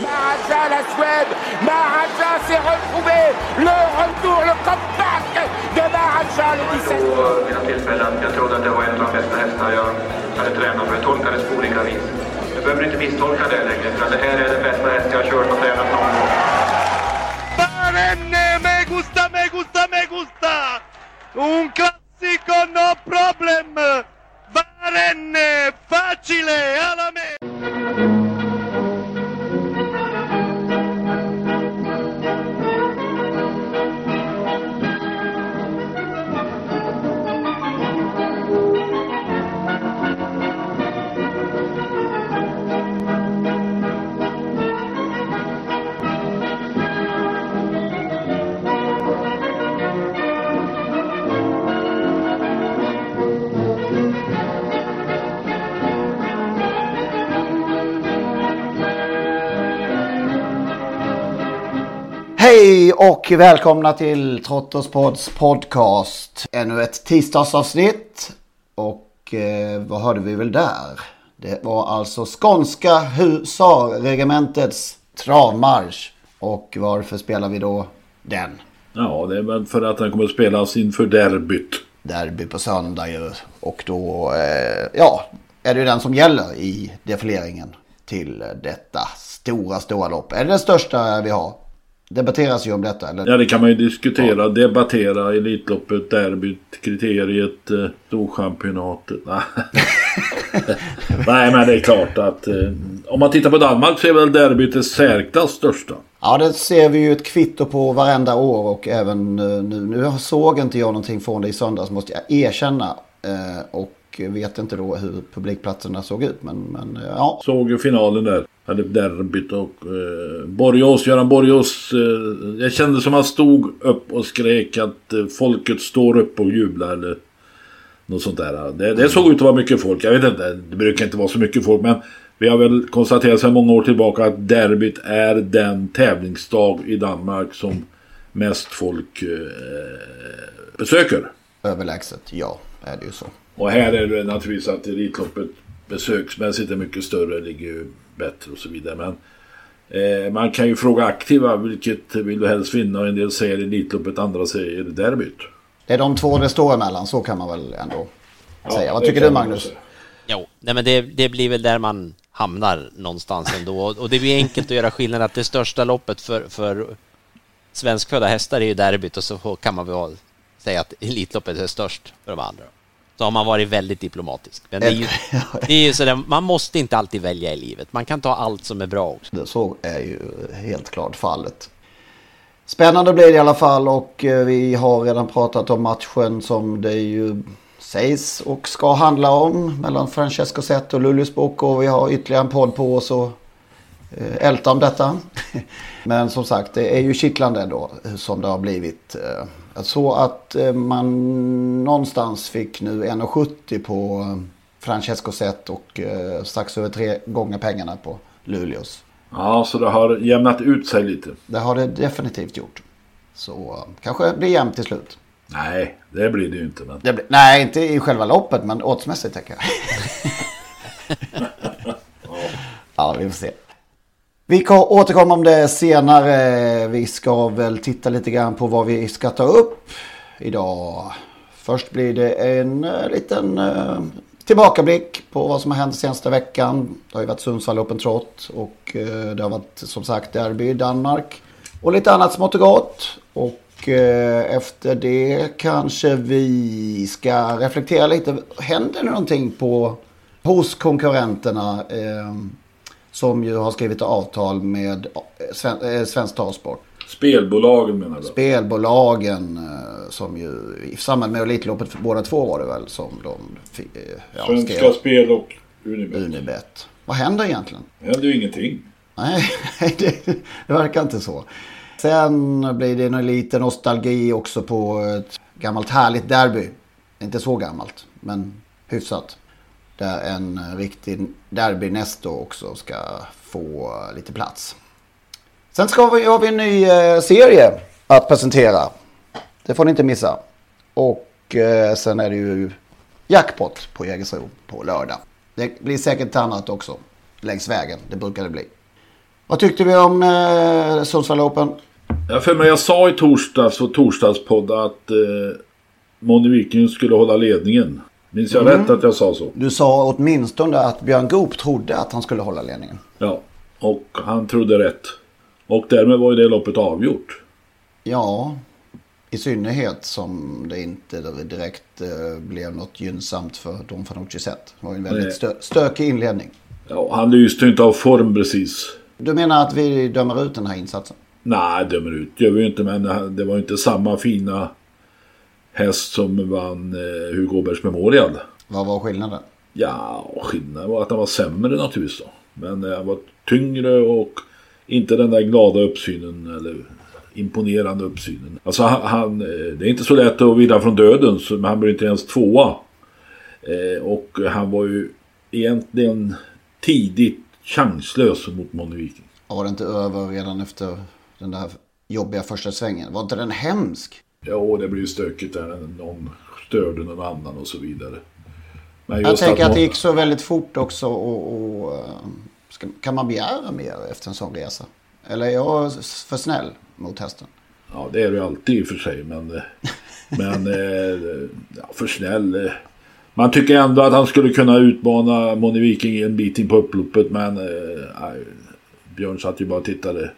Maharaja, la Suède, Maharaja s'est retrouvé, le retour, le comeback de Maharaja le 17. På mina tillfällen. Jag trodde att det var en av de bästa hästar jag hade tränat för. Jag tolkades på olika vis. Du behöver inte misstolka det längre, för det här är den bästa häst jag har kört och tränat någon gång. Barenne, me gusta, me gusta, me gusta! Un Hej och välkomna till Trottospods podcast. Ännu ett tisdagsavsnitt. Och eh, vad hörde vi väl där? Det var alltså Skånska husarregementets travmarsch. Och varför spelar vi då den? Ja, det är väl för att den kommer att spelas inför derbyt. Derby på söndag ju. Och då, eh, ja, är det ju den som gäller i defileringen till detta stora, stora lopp. Är det den största vi har? Debatteras ju om detta eller? Ja, det kan man ju diskutera. Ja. Debattera Elitloppet, derbyt, kriteriet, eh, Storchampionatet. Nej, men det är klart att eh, om man tittar på Danmark så är väl derbyt det särklass största. Ja, det ser vi ju ett kvitto på varenda år och även eh, nu. Nu såg inte jag någonting från det i söndags måste jag erkänna. Eh, och vet inte då hur publikplatserna såg ut. Men, men ja. Såg ju finalen där. Hade derbyt och eh, Borgås, Göran Borgås. Eh, jag kände som han stod upp och skrek att eh, folket står upp och jublar eller något sånt där. Det, det såg ut att vara mycket folk. Jag vet inte, det brukar inte vara så mycket folk men vi har väl konstaterat sedan många år tillbaka att derbyt är den tävlingsdag i Danmark som mest folk eh, besöker. Överlägset, ja. Är det ju så. Och här är det naturligtvis att Elitloppet besöksmässigt är mycket större, ligger ju bättre och så vidare. Men eh, man kan ju fråga aktiva vilket vill du helst vinna? En del säger Elitloppet, andra säger derbyt. Det är de två det står emellan, så kan man väl ändå ja, säga. Vad tycker du Magnus? Jo, nej men det, det blir väl där man hamnar någonstans ändå. Och det blir enkelt att göra skillnad att det största loppet för, för svenskfödda hästar är ju derbyt och så kan man väl säga att Elitloppet är störst för de andra. Så har man varit väldigt diplomatisk. Men det är ju, det är ju sådär, man måste inte alltid välja i livet. Man kan ta allt som är bra också. Så är ju helt klart fallet. Spännande blir det i alla fall och eh, vi har redan pratat om matchen som det ju sägs och ska handla om mellan Francesco Zet och Luleås Bok och vi har ytterligare en podd på oss och eh, älta om detta. Men som sagt, det är ju kittlande då som det har blivit. Eh, såg att man någonstans fick nu 1,70 på Francesco Zet och strax över tre gånger pengarna på Luleås. Ja, så det har jämnat ut sig lite. Det har det definitivt gjort. Så kanske blir jämnt till slut. Nej, det blir det ju inte. Men... Blir, nej, inte i själva loppet, men oddsmässigt tänker jag. ja. ja, vi får se. Vi återkommer om det senare. Vi ska väl titta lite grann på vad vi ska ta upp idag. Först blir det en eh, liten eh, tillbakablick på vad som har hänt senaste veckan. Det har ju varit Sundsvall Open Trot och eh, det har varit som sagt derby i Danmark. Och lite annat smått och gott. Och eh, efter det kanske vi ska reflektera lite. Händer det någonting på, hos konkurrenterna ehm, som ju har skrivit avtal med eh, Sven, eh, Svensk Travsport? Spelbolagen menar du? Spelbolagen eh, som ju i samband med Elitloppet båda två var det väl som de ja, Svenska skrev. Spel och Unibet. Unibet. Vad händer egentligen? Det händer ju ingenting. Nej, det, det verkar inte så. Sen blir det en liten nostalgi också på ett gammalt härligt derby. Inte så gammalt, men hyfsat. Där en riktig derbynästo också ska få lite plats. Sen ska vi, har vi en ny eh, serie att presentera. Det får ni inte missa. Och eh, sen är det ju jackpot på Jägersro på lördag. Det blir säkert annat också längs vägen. Det brukar det bli. Vad tyckte vi om eh, Sundsvall Open? Jag för mig jag sa i torsdags och torsdagspodd att eh, Moni Viking skulle hålla ledningen. Minns jag Mm. rätt att jag sa så? Du sa åtminstone att Björn Goop trodde att han skulle hålla ledningen. Ja, och han trodde rätt. Och därmed var ju det loppet avgjort. Ja, i synnerhet som det inte direkt eh, blev något gynnsamt för Don Fanucci sett. Det var ju en väldigt stö stökig inledning. Ja, han lyste ju inte av form precis. Du menar att vi dömer ut den här insatsen? Nej, dömer ut gör vi ju inte. Men det var ju inte samma fina häst som vann eh, Hugo Åbergs Memorial. Vad var skillnaden? Ja, skillnaden var att han var sämre naturligtvis då. Men eh, han var tyngre och inte den där glada uppsynen eller imponerande uppsynen. Alltså han, han, eh, det är inte så lätt att vinna från döden men han blev inte ens tvåa. Eh, och han var ju egentligen tidigt chanslös mot Moni Viking. Var det inte över redan efter den där jobbiga första svängen? Var inte den hemsk? Ja, det blev ju stökigt där. Någon störde någon annan och så vidare. Men Jag tänker att Mon- det gick så väldigt fort också och, och eh, ska, kan man begära mer efter en sån resa? Eller är jag för snäll mot hästen? Ja, det är du alltid i och för sig. Men, eh, men eh, ja, för snäll. Man tycker ändå att han skulle kunna utmana Moni Viking en bit in på upploppet. Men nej, Björn satt ju bara och tittade.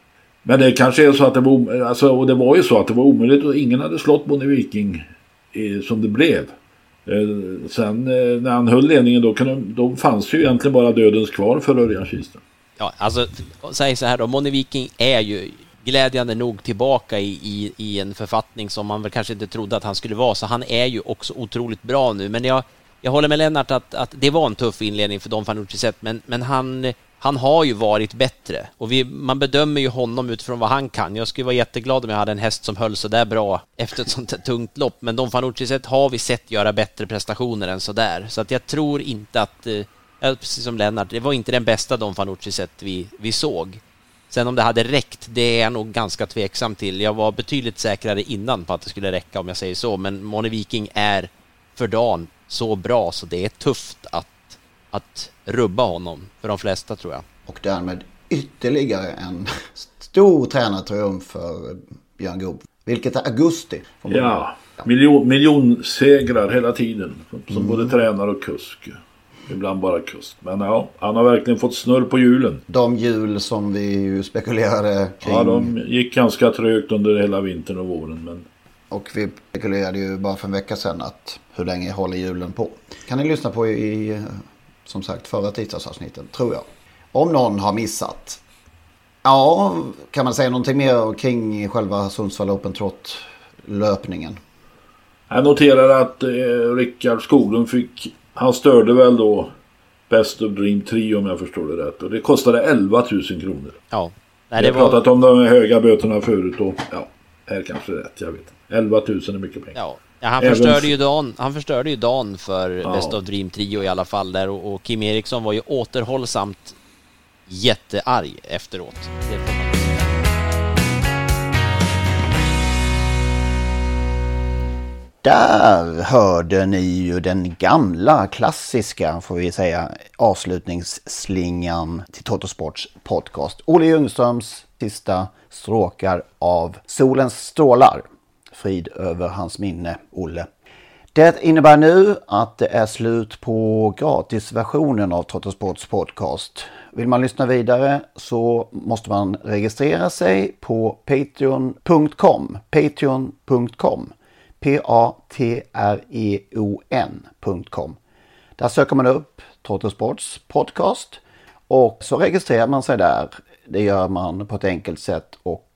Men det kanske är så att det var, alltså, och det var ju så att det var omöjligt och ingen hade slått Bonnie Viking eh, som det blev. Eh, sen eh, när han höll ledningen då, kunde, då fanns ju egentligen bara dödens kvar för Örjan Kihlström. Ja, alltså, säg så här då, Bonnie Viking är ju glädjande nog tillbaka i, i, i en författning som man väl kanske inte trodde att han skulle vara, så han är ju också otroligt bra nu. Men jag, jag håller med Lennart att, att det var en tuff inledning för Don Fanucci sett, men, men han, han har ju varit bättre. Och vi, man bedömer ju honom utifrån vad han kan. Jag skulle vara jätteglad om jag hade en häst som höll så där bra efter ett sånt här tungt lopp, men Don Fanucci sett har vi sett göra bättre prestationer än så där. Så att jag tror inte att, eh, ja, precis som Lennart, det var inte den bästa Don Fanucci sett vi, vi såg. Sen om det hade räckt, det är jag nog ganska tveksam till. Jag var betydligt säkrare innan på att det skulle räcka om jag säger så, men Moni Viking är för dagen så bra så det är tufft att, att rubba honom för de flesta tror jag. Och därmed ytterligare en stor tränartriumf för Björn Goop. Vilket är augusti. Ja, miljon, miljonsegrar hela tiden. Som, Mm. både tränare och kusk. Ibland bara kusk. Men ja, han har verkligen fått snurr på hjulen. De hjul som vi ju spekulerade kring. Ja, de gick ganska trögt under hela vintern och våren. Men Och vi spekulerade ju bara för en vecka sedan att hur länge håller hjulen på. Kan ni lyssna på i, som sagt, förra tisdagsavsnittet, tror jag. Om någon har missat. Ja, kan man säga någonting mer kring själva Sundsvall Open Trot löpningen? jag noterar att eh, Rickard Skoglund fick... Han störde väl då Best of Dream 3 om jag förstår det rätt. Och det kostade 11 000 kronor. Ja. Nej, Vi har pratat om de höga böterna förut och ja, här kanske det är rätt. Jag vet inte. 11 000 är mycket pengar. Ja. Ja, han, Även- förstörde ju dagen, han förstörde ju dagen för Ja. Best of Dream Trio i alla fall där och, och Kim Eriksson var ju återhållsamt jättearg efteråt. Där hörde ni ju den gamla klassiska, får vi säga, avslutningsslingan till Totosports podcast. Olle Ljungströms sista stråkar av Solens strålar. Frid över hans minne, Olle. Det innebär nu att det är slut på gratisversionen av Trottosports podcast. Vill man lyssna vidare så måste man registrera sig på patreon.com. Patreon.com. P-A-T-R-E-O-N.com. Där söker man upp Trottosports podcast och så registrerar man sig där. Det gör man på ett enkelt sätt och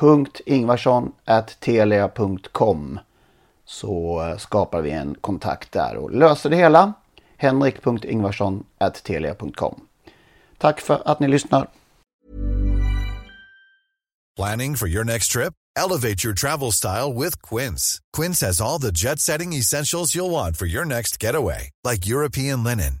henrik.ingvarsson.telia.com så eh, skapar vi en kontakt där och löser det hela. henrik.ingvarsson.telia.com Tack för att ni lyssnar. Planning for your next trip? Elevate your travel style with Quince. Quince has all the jet-setting essentials you'll want for your next getaway, like European linen,